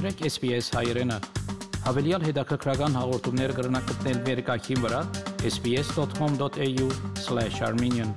Մտրեք SPS հայրենը։ Հավելյալ հետաքրքրական հաղորդումներ կգրնակցնել վերկայքին վրա sps.com.au/armenian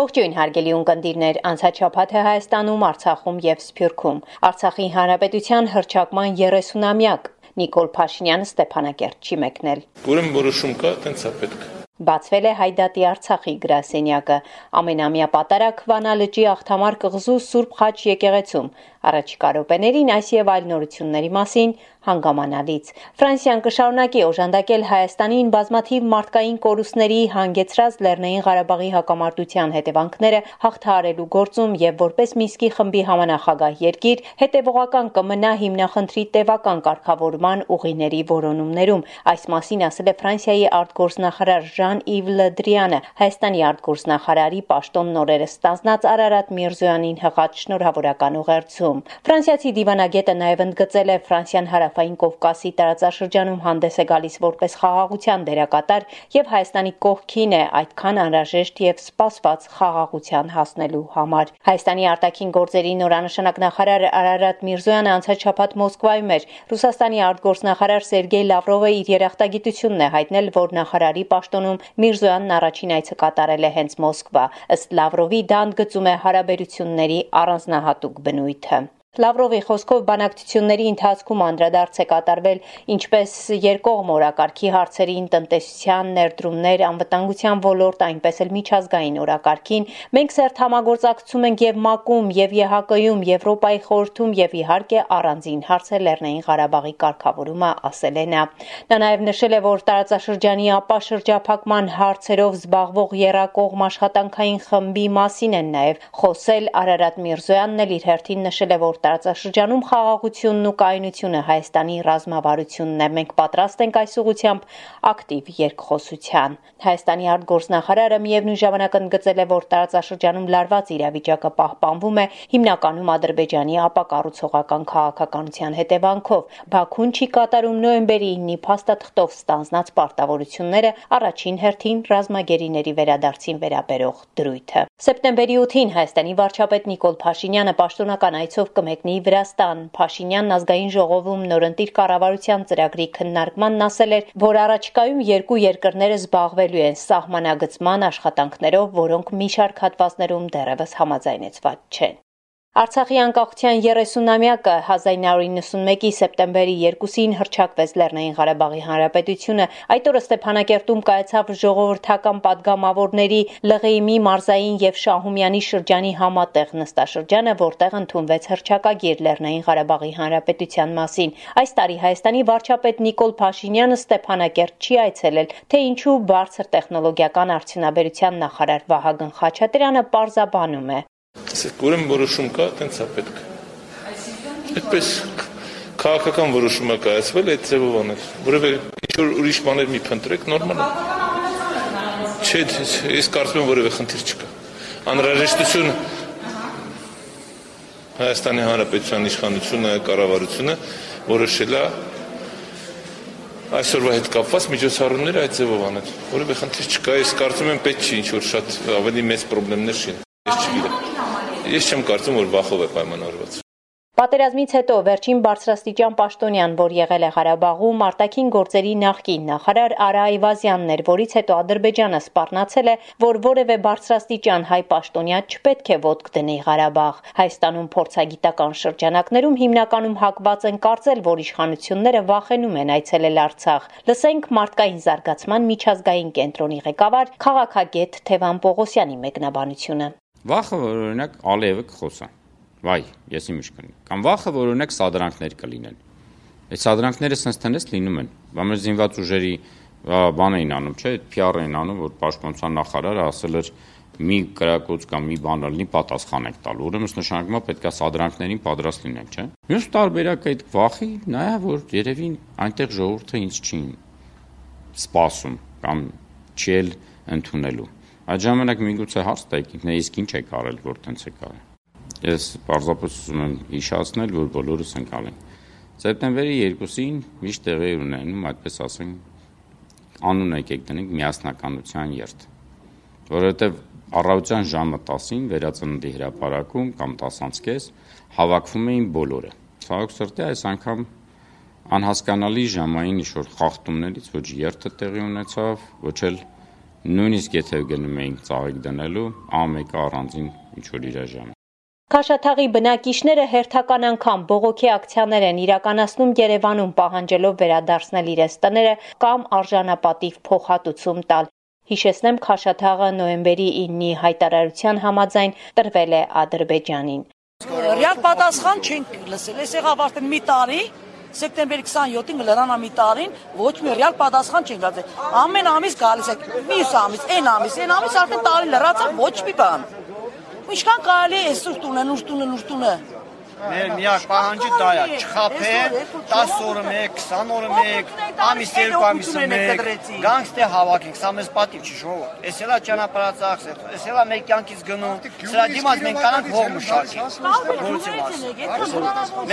Ողջույն հարգելի ունկնդիրներ, անցաչափաթ է Հայաստանում, Արցախում եւ Սփյուռքում։ Արցախի հանրապետության հրճակման 30-ամյակ Նիկոլ Փաշինյանը Ստեփանակերտի մեկնել։ Ուրեմն որոշում կա, տենց է պետք։ Բացվել է Հայդատի Արցախի գրասենյակը։ Ամենամյա պատարակ Վանա լճի աղթամար կղզու Սուրբ Խաչ եկեղեցում։ Առաջիկա րոպեներին այս եւ այլ նորությունների մասին հանգամանալից։ Ֆրանսիան կշարունակի օժանդակել Հայաստանին բազմաթիվ մարդկային կորուստների հանգեցրած Լեռնային Ղարաբաղի հակամարտության հետևանքները հաղթահարելու գործում եւ որպես Միսկի խմբի համանախագահ երկիր հետևողական կմնա հիմնախնդրի տևական կարգավորման ուղիների որոնումներում։ Այս մասին ասել է Ֆրանսիայի արտգործնախարար Ժան-Իվ Լդրյանը Հայաստանի արտգործնախարարի պաշտոն նորերը ստանձնած Արարատ Միրզոյանին հղած շնորհավորական ուղերձում։ Ֆրանսիացի դիվանագետը նաև ընդգծել է Ֆրանսիան հարավ Հարավային Կովկասի տարածաշրջանում հանդես է գալիս որպես խաղաղության դերակատար եւ Հայաստանի կողքին է այդքան անհրաժեշտ եւ սպասված խաղաղության հասնելու համար։ Հայաստանի արտաքին գործերի նորանշանակ նախարար Արարատ Միրզոյանը անցած շաբաթ Մոսկվայում էր։ Ռուսաստանի արտգործնախարար Սերգեյ Լավրովը իր երախտագիտությունն է հայտնել, որ նախարարի պաշտոնում Միրզոյանն առաջին այցը կատարել է հենց Մոսկվա։ Ըստ Լավրովի դա ընդգծում է հարաբերությունների առանձնահատուկ բնույթը։ Լավրովի խոսքով բանակցությունների ընթացքում անդրադարձ է կատարվել ինչպես երկկողմ օրակարգի հարցերին, տնտեսության ներդրումներ, անվտանգության ոլորտ, այնպես էլ միջազգային օրակարգին։ Մենք սերտ համագործակցում ենք եւ ՄԱԿ-ում, եւ ԵՀԿ-ում, Եվրոպայի խորհրդում եւ իհարկե առանձին հարց է Լեռնային Ղարաբաղի կարգավորումը, ասել է նա։ Նա նաեւ նշել է, որ տարածաշրջանի ապա շրջափակման հարցերով զբաղվող երակողմ աշխատանքային խմբի մասին են նաեւ խոսել Արարատ Միրզոյանն էլ իր հերթին նշել է, որ տարածաշրջանում խաղաղությունն ու կայունությունը Հայաստանի ռազմավարությունն է։ Մենք պատրաստ ենք այս ուղությամբ ակտիվ երկխոսության։ Հայաստանի արտգործնախարարը միևնույն ժամանակ ընդգծել է, որ տարածաշրջանում լարված իրավիճակը պահպանվում է հիմնականում Ադրբեջանի ապակառուցողական քաղաքականության հետևանքով։ Բաքուն չի կատարում նոյեմբերի 9-ի փաստաթղթով ստանձնած պարտավորությունները առաջին հերթին ռազմագերիների վերադարձին վերաբերող դրույթը։ Սեպտեմբերի 8-ին Հայաստանի վարչապետ Նիկոլ Փաշինյանը պաշտոնական այցով կմեկնի մեկնի Վրաստան։ Փաշինյանն ազգային ժողովում նորընտիր կառավարության ծրագրի քննարկմանն ասել էր, որ առաջիկայում երկու երկրները զբաղվելու են սահմանագծման աշխատանքներով, որոնք մի շարք հատվածներում դեռևս համաձայնեցված չեն։ Արցախի անկախության 30-ամյակը 1991-ի սեպտեմբերի 2-ին հրճակվեց Լեռնային Ղարաբաղի Հանրապետությունը։ Այդ օրը Ստեփանակերտում կայացավ ժողովրդական падգամավորների ԼՂԻՄ-ի մարզային եւ Շահումյանի շրջանի համատեղ նստաշրջանը, որտեղ ընդունվեց հրճակագիր Լեռնային Ղարաբաղի Հանրապետության մասին։ Այս տարի Հայաստանի վարչապետ Նիկոլ Փաշինյանը Ստեփանակերտ չի այցելել, թե ինչու բարձր տեխնոլոգիական արդյունաբերության նախարար Վահագն Խաչատրյանը պարզաբանում է։ Ասեք, ուրեմն որոշում կա, տենց է պետք։ Այդպես քաղաքական որոշում է կայացվել այդ ձևով անել։ Որևէ ինչ որ ուրիշ բաներ մի փնտրեք, նորմալ է։ Չէ, ես կարծում եմ որևէ խնդիր չկա։ Անհրաժեշտություն Հայաստանի Հանրապետության իշխանությունը, կառավարությունը որոշել է այսօրվա հետ կապված միջոցառումները այդ ձևով անել։ Որևէ խնդիր չկա, ես կարծում եմ պետք չի ինչ որ շատ ավելի մեծ խնդիրներ շին։ ես չեմ կարծում, որ վախով է պայմանավորված։ Պատերազմից հետո վերջին բարձրաստիճան պաշտոնյան, որ եղել է Ղարաբաղում, արտաքին գործերի նախկին նախարար Արա Այվազյանն էր, որից հետո Ադրբեջանը սպառնացել է, որ որևէ բարձրաստիճան հայ պաշտոնյա չպետք է ոտք դնի Ղարաբաղ։ Հայաստանում փորձագիտական շրջանակներում հիմնականում հակված են կարծել, որ իշխանությունները վախենում են այցելել Արցախ։ Լսենք մարդկային զարգացման միջազգային կենտրոնի ղեկավար քաղաքագետ Թևան Պողոսյանի մեկնաբանությունը։ Վախը, որ օրինակ Ալիևը կխոսա։ Վայ, ես իմիշ կնի։ Կամ վախը, որ օրինակ սադրանքներ կլինեն։ Այդ սադրանքները sense տնես լինում են։ Բամեր զինված ուժերի բան էին անում, չէ՞, PR էին անում, որ պաշտպանության նախարարը ասել էր մի կրակոց կամ մի բան լինի պատասխան եք տալու։ Ուրեմն նշանակում է պետքա սադրանքներին պատրաստ լինենք, չէ՞։ Մյուս տարբերակը այդ վախի նա է, որ երևի այնտեղ ժողովուրդը ինձ չի սպասում կամ չի ընդունելու։ Այդ ժամանակ միգուցե հարց տայք ինքն իսկ ինչ եք արել, որ տենց եք արել։ Ես պարզապես ուզում եմ հիշացնել, որ բոլորս ենք արել։ Սեպտեմբերի 2-ին միշտ տեղի ունենում, այդպես ասենք, անուն եկեք դնենք միասնականության երթ, որովհետև առավոտյան ժամը 10-ին վերածննդի հրապարակում կամ 10-ից կես հավաքվում էին բոլորը։ Ցավոք սրտի այս անգամ անհասկանալի ժամային ինչ-որ խախտումներից ոչ երթը տեղի ունեցավ, ոչ էլ նույնիսկ եթե գնում էինք ծաղիկ դնելու, ամեկը առանձին ինչ-որ իր ժամ։ Քաշաթաղի բնակիչները հերթական անգամ բողոքի ակցիաներ են իրականացնում Երևանում պահանջելով վերադարձնել իրենց տները կամ արժանապատիվ փոխհատուցում տալ։ Հիշեցնեմ, Քաշաթաղը նոյեմբերի 9-ի հայտարարության համաձայն տրվել է Ադրբեջանին։ Ռեալ պատասխան չենք լսել։ Այս եղավ արդեն մի տարի, սեպտեմբերի 27-ին լրանա մի տարին ոչ մի ռեալ պատասխան չենք լսել։ Ամեն ամիս գալիս է, մյուս ամիս, այն ամիս, այն ամիս արդեն տարի լրացա ոչ մի բան։ Ինչքան կարելի է այսօր տունը, նուր տունը, նուր տունը։ Մեր միակ պահանջը դա է, չխափեն 10 օրը մեկ, 20 օրը մեկ, ամիս երկու ամիսը մեկ, գանք ստե հավաքենք, սա մեզ պատիվ չի ժողովուրդ։ Էս էլա ճանապարհացախս է, էս էլա մեր կյանքից գնում, սրա դիմաց մենք կանանք հող մշակենք։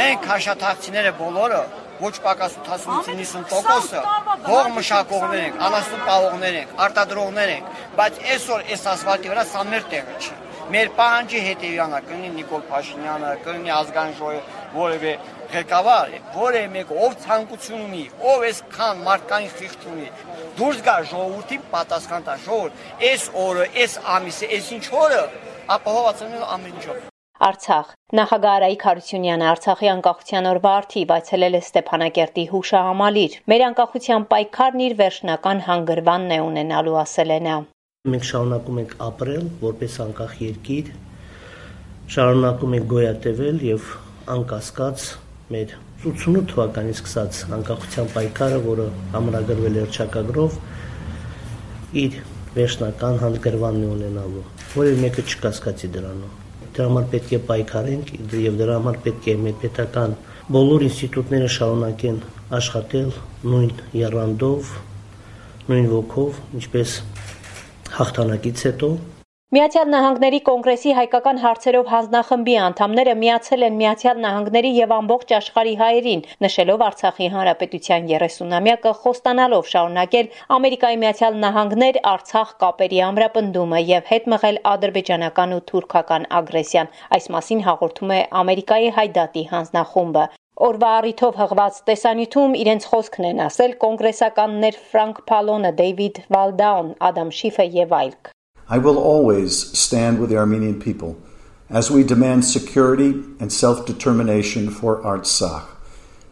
Մենք հաշաթաղցիները բոլորը ոչ պակաս 80-90%-ը հող մշակողներ ենք, անասուն պահողներ ենք, արտադրողներ ենք, բայց այսօր այս ասֆալտի վրա սա մեր տեղը չի մեր պահանջի հետևյալն է կլինի Նիկոլ Փաշինյանը, կլինի ազգային ժողովի որևէ ղեկավար, որևէ մեկ ով ցանկություն ունի, ով այսքան մարդկային խիղճ ունի, դուրս գա ժողովրդին պատասխան տա ժողովուրդ, այս օրը, այս ամիսը, այս ինչ օրը ապահովացնել ամեն ինչով։ Արցախ. Նախագահ Արայիկ Հարությունյանը Արցախի անկախության օրվա արդիվ այցելել է Ստեփանակերտի հուշահամալիր։ Մեր անկախության պայքարն իր վերջնական հանգրվանն է ունենալու, ասել է նա։ Մենք շարունակում ենք ապրել որպես անկախ երկիր, շարունակում ենք գոյատևել եւ անկասկած մեր 88 թվականից սկսած անկախության պայքարը, որը ամրագրվել է հռչակագրով, իր վերջնական հանդգրվանն ունենալու, որը մեկը չկասկածի դրանով։ Դրա համար պետք է պայքարենք եւ դրա համար պետք է մեր պետական բոլոր ինստիտուտները շարունակեն աշխատել նույն երանդով, նույն ոգով, ինչպես հաղթանակից հետո Միացյալ Նահանգների կոնգրեսի հայկական հարցերով հանձնախմբի անդամները միացել են Միացյալ Նահանգների եւ ամբողջ աշխարհի հայերին, նշելով Արցախի հանրապետության 30-ամյակը խոստանալով շարունակել Ամերիկայի Միացյալ Նահանգներ Արցախ կապերի ամրապնդումը եւ հետ մղել ադրբեջանական ու թուրքական ագրեսիան։ Այս մասին հաղորդում է Ամերիկայի հայդատի հանձնախումբը։ Օրվա առիթով հղված տեսանյութում իրենց խոսքն են ասել կոնգրեսականներ Ֆրանկ Փալոնը, Դեյվիդ Վալդաուն, Ադամ Շիֆը եւ այլք։ I will always stand with the Armenian people as we demand security and self-determination for Artsakh.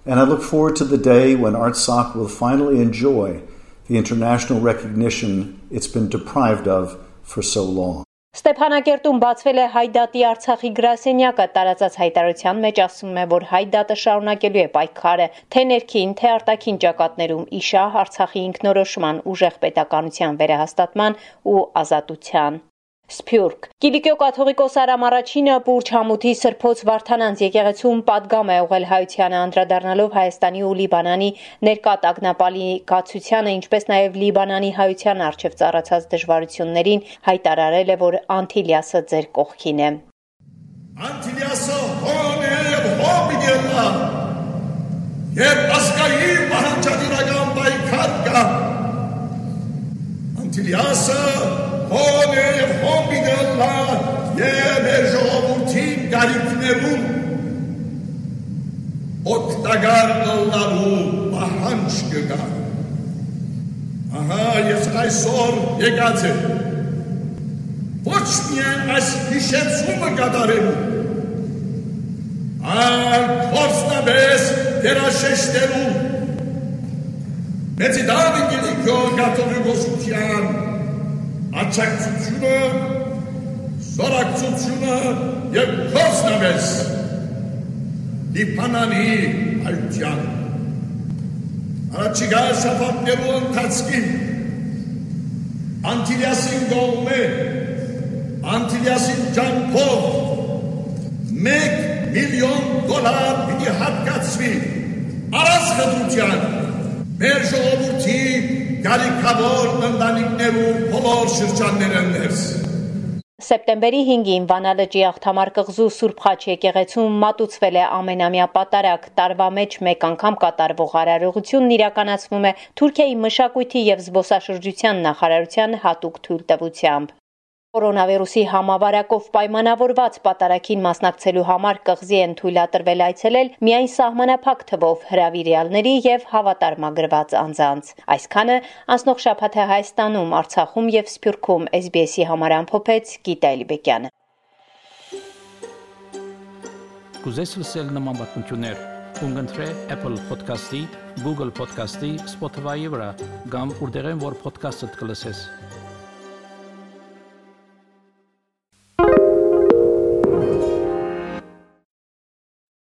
And I look forward to the day when Artsakh will finally enjoy the international recognition it's been deprived of for so long. Ստեփանակերտում բացվել է Հայդատի Արցախի գրասենյակը, տարածած հայտարարության մեջ ասում է, որ Հայդատը շարունակելու է պայքարը թե ներքին, թե արտաքին ճակատներում իշահ Արցախի ինքնորոշման ուժեղ պետականության վերահաստատման ու ազատության Սփյուռք։ Կիլիկիո կաթողիկոս Արամ առաջինը Պուրջ Համութի Սրբոց Վարդանանց եկեղեցում падգամ է ուղել հայությանը անդրադառնալով Հայաստանի ու Լիբանանի ներկա տագնապալի կացությանը, ինչպես նաև Լիբանանի հայության արչև ծառացած դժվարություններին հայտարարել է, որ Անտիլիասը ձեր կողքին է։ Անտիլիասը հոն է եւ հոբիդելա։ Եվ ասկայի վահանջադիրական պայքար կա։ Անտիլիասը հոն է եւ հոբիդելա եւ մեր ժողովրդի գարիքներում օգտագար լալու պահանջ կգա։ Ահա ես այսօր եկած եմ ոչ միայն այս հիշեցումը կատարելու, այլ փորձնաբես դերաշեշտելու մեծի Դավիթի քո կաթողիկոսության աջակցությունը, սորակցությունը եւ փորձնաբես դիպանանի այդյան առաջիկա շաբաթներու ընթացքին Անտիլիասին գողմե Անտիլիասին ջանքով մեկ միլիոն դոլար պիտի հատկացվի առանց խտրության մեր ժողովրդի գալիքավոր ընտանիքներու բոլոր շրջանները ներս Սեպտեմբերի 5-ին Վանալջի աղթամար կղզու Սուրբ Խաչ եկեղեցում մատուցվել է ամենամյա պատարակ։ Տարվա մեջ մեկ անգամ կատարվող արարողությունն իրականացվում է Թուրքիայի մշակույթի եւ զբոսաշրջության նախարարության հատուկ թույլտվությամբ։ Կորոնավիրուսի համավարակով պայմանավորված պատարակին մասնակցելու համար կղզի են թույլատրվել այցելել միայն սահմանափակ թվով հրավիրյալների եւ հավատարմագրված անձանց։ Այսքանը անցնող շաբաթը Հայաստանում, Արցախում եւ Սփյուռքում SBS-ի համար ամփոփեց Գիտա Էլիբեկյանը։ Կուզես լսել նման բանություններ, կընտրե Apple Podcast-ի, Google Podcast-ի, Spotify-ի վրա, կամ որտեղեն որ podcast-ը դուք լսես։